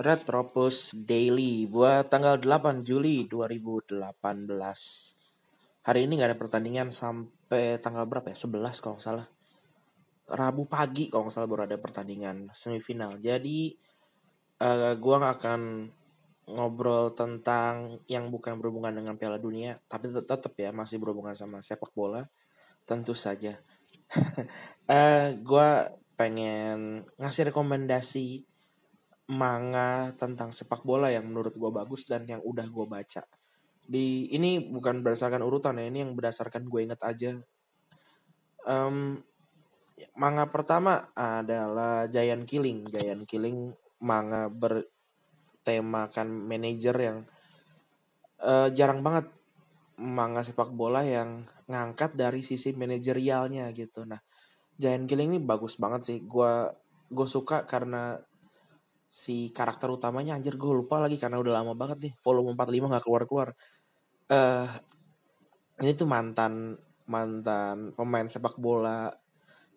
Retropus Daily buat tanggal 8 Juli 2018. Hari ini nggak ada pertandingan sampai tanggal berapa ya? 11 kalau nggak salah. Rabu pagi kalau nggak salah baru ada pertandingan semifinal. Jadi uh, gua nggak akan ngobrol tentang yang bukan berhubungan dengan Piala Dunia, tapi tetap ya masih berhubungan sama sepak bola. Tentu saja. uh, gua pengen ngasih rekomendasi manga tentang sepak bola yang menurut gue bagus dan yang udah gue baca. Di ini bukan berdasarkan urutan ya, ini yang berdasarkan gue inget aja. Um, manga pertama adalah Giant Killing. Giant Killing manga bertemakan manajer yang uh, jarang banget manga sepak bola yang ngangkat dari sisi manajerialnya gitu. Nah, Giant Killing ini bagus banget sih. Gue gue suka karena si karakter utamanya anjir gue lupa lagi karena udah lama banget nih volume 45 nggak keluar keluar uh, ini tuh mantan mantan pemain sepak bola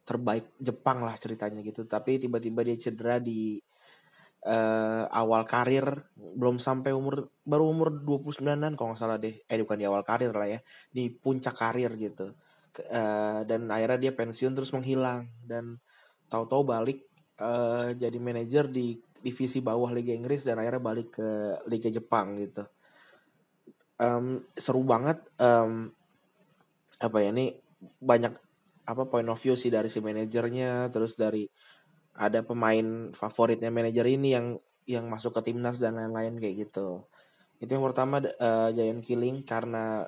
terbaik Jepang lah ceritanya gitu. Tapi tiba-tiba dia cedera di uh, awal karir belum sampai umur baru umur 29an kalau nggak salah deh. Eh bukan di awal karir lah ya di puncak karir gitu. Uh, dan akhirnya dia pensiun terus menghilang. Dan tahu-tahu balik uh, jadi manajer di divisi bawah Liga Inggris dan akhirnya balik ke Liga Jepang gitu. Um, seru banget um, apa ya ini banyak apa point of view sih dari si manajernya terus dari ada pemain favoritnya manajer ini yang yang masuk ke timnas dan lain-lain kayak gitu. Itu yang pertama uh, Giant Killing karena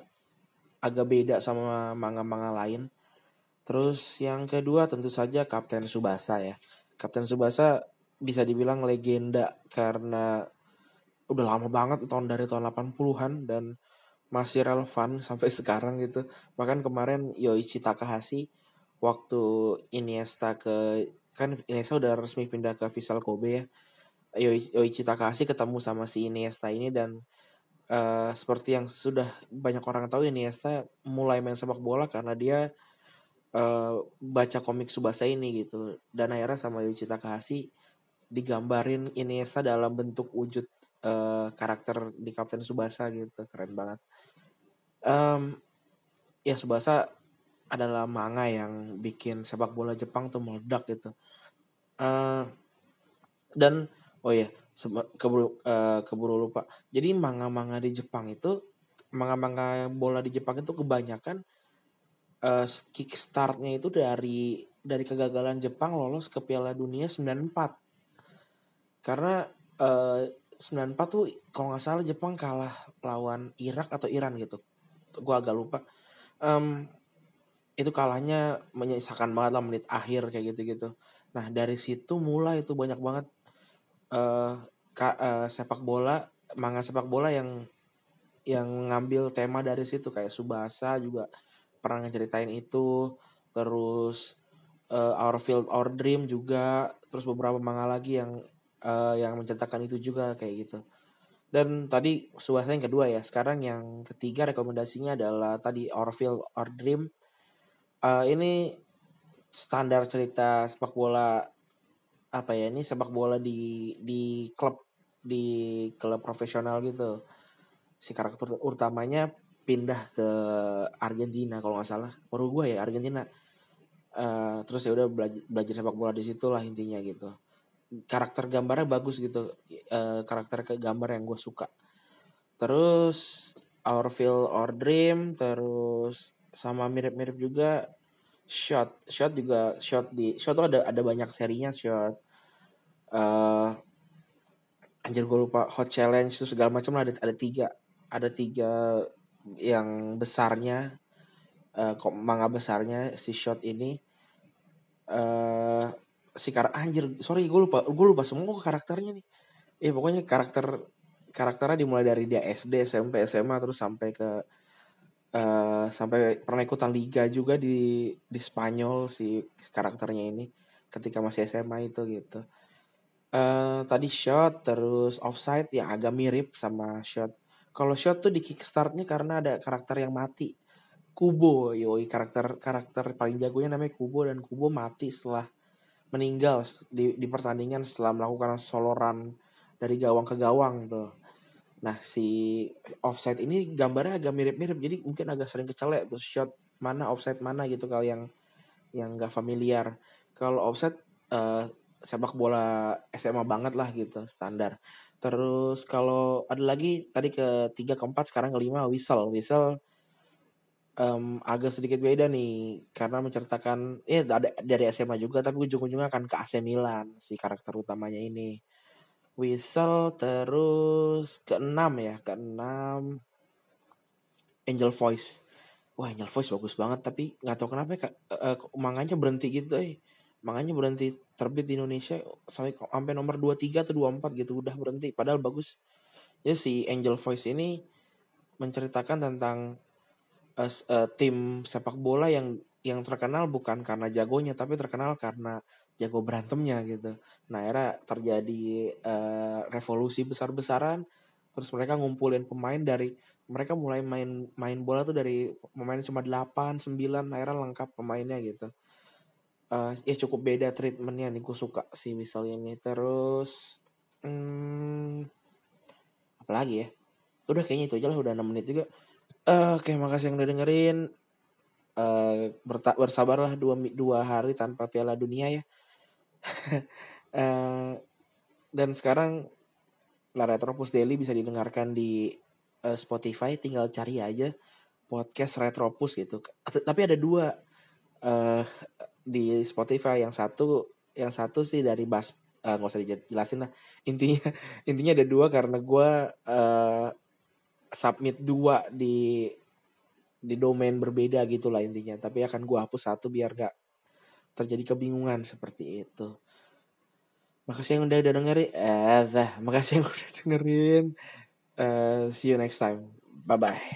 agak beda sama manga-manga lain. Terus yang kedua tentu saja Kapten Subasa ya. Kapten Subasa bisa dibilang legenda karena udah lama banget tahun dari tahun 80-an dan masih relevan sampai sekarang gitu. Bahkan kemarin Yoichi Takahashi waktu Iniesta ke kan Iniesta udah resmi pindah ke Vissel Kobe ya. Yoichi Takahashi ketemu sama si Iniesta ini dan uh, seperti yang sudah banyak orang tahu Iniesta mulai main sepak bola karena dia uh, baca komik Subasa ini gitu. Dan akhirnya sama Yoichi Takahashi digambarin Iniesta dalam bentuk wujud uh, karakter di Kapten Subasa gitu. Keren banget. Um, ya Subasa adalah manga yang bikin sepak bola Jepang tuh meledak gitu. Uh, dan oh ya keburu uh, keburu lupa. Jadi manga-manga di Jepang itu manga-manga bola di Jepang itu kebanyakan uh, kickstartnya itu dari dari kegagalan Jepang lolos ke Piala Dunia 94 karena uh, 94 tuh kalau nggak salah Jepang kalah lawan Irak atau Iran gitu. Gue agak lupa. Um, itu kalahnya menyisakan banget lah menit akhir kayak gitu-gitu. Nah dari situ mulai itu banyak banget uh, ka, uh, sepak bola, manga sepak bola yang yang ngambil tema dari situ kayak Subasa juga pernah ngeceritain itu. Terus uh, Our Field Our Dream juga, terus beberapa manga lagi yang uh, yang mencetakkan itu juga kayak gitu. Dan tadi suasa yang kedua ya. Sekarang yang ketiga rekomendasinya adalah tadi Orville Or Dream. Uh, ini standar cerita sepak bola apa ya ini sepak bola di di klub di klub profesional gitu. Si karakter utamanya pindah ke Argentina kalau nggak salah. Uruguay ya Argentina. Uh, terus ya udah belajar, belajar sepak bola di situ lah intinya gitu karakter gambarnya bagus gitu. Uh, karakter ke gambar yang gue suka. Terus Our Feel Our Dream terus sama mirip-mirip juga shot. Shot juga shot di shot tuh ada ada banyak serinya shot. Uh, anjir gue lupa hot challenge itu segala macam ada ada tiga. Ada tiga yang besarnya uh, manga besarnya si shot ini. Uh, si karakter anjir sorry gue lupa gue lupa semua karakternya nih. Eh pokoknya karakter karakternya dimulai dari dia SD SMP SMA terus sampai ke uh, sampai pernah ikutan liga juga di di Spanyol si karakternya ini ketika masih SMA itu gitu. Uh, tadi shot terus offside yang agak mirip sama shot. Kalau shot tuh di kickstartnya karena ada karakter yang mati. Kubo yoi karakter karakter paling jagonya namanya Kubo dan Kubo mati setelah meninggal di, di pertandingan setelah melakukan soloran dari gawang ke gawang tuh. Nah si offside ini gambarnya agak mirip-mirip jadi mungkin agak sering kecelek tuh shot mana offside mana gitu kalau yang yang nggak familiar. Kalau offside uh, sepak bola SMA banget lah gitu standar. Terus kalau ada lagi tadi ke tiga keempat sekarang kelima whistle whistle um, agak sedikit beda nih karena menceritakan ya ada dari SMA juga tapi ujung-ujungnya akan ke AC Milan si karakter utamanya ini. Whistle terus keenam ya keenam Angel Voice. Wah Angel Voice bagus banget tapi nggak tahu kenapa ya, uh, manganya berhenti gitu eh. Manganya berhenti terbit di Indonesia sampai sampai nomor 23 atau 24 gitu udah berhenti padahal bagus. Ya si Angel Voice ini menceritakan tentang uh, tim sepak bola yang yang terkenal bukan karena jagonya tapi terkenal karena jago berantemnya gitu. Nah, era terjadi uh, revolusi besar-besaran terus mereka ngumpulin pemain dari mereka mulai main main bola tuh dari pemain cuma 8, 9, era lengkap pemainnya gitu. Uh, ya cukup beda treatmentnya nih gue suka si Whistle ini terus hmm, apalagi ya udah kayaknya itu aja lah udah 6 menit juga Uh, Oke, okay, makasih yang udah dengerin. Uh, bersabarlah dua, dua hari tanpa Piala Dunia ya. uh, dan sekarang La Retropus Daily bisa didengarkan di uh, Spotify. Tinggal cari aja podcast Retropus gitu. Tapi ada dua uh, di Spotify. Yang satu, yang satu sih dari Bas. Uh, nggak usah dijelasin lah. Intinya, intinya ada dua karena gue uh, submit dua di di domain berbeda gitulah intinya. Tapi akan gue hapus satu biar gak terjadi kebingungan seperti itu. Makasih yang udah udah dengerin. Eh makasih yang udah dengerin. Uh, see you next time. Bye bye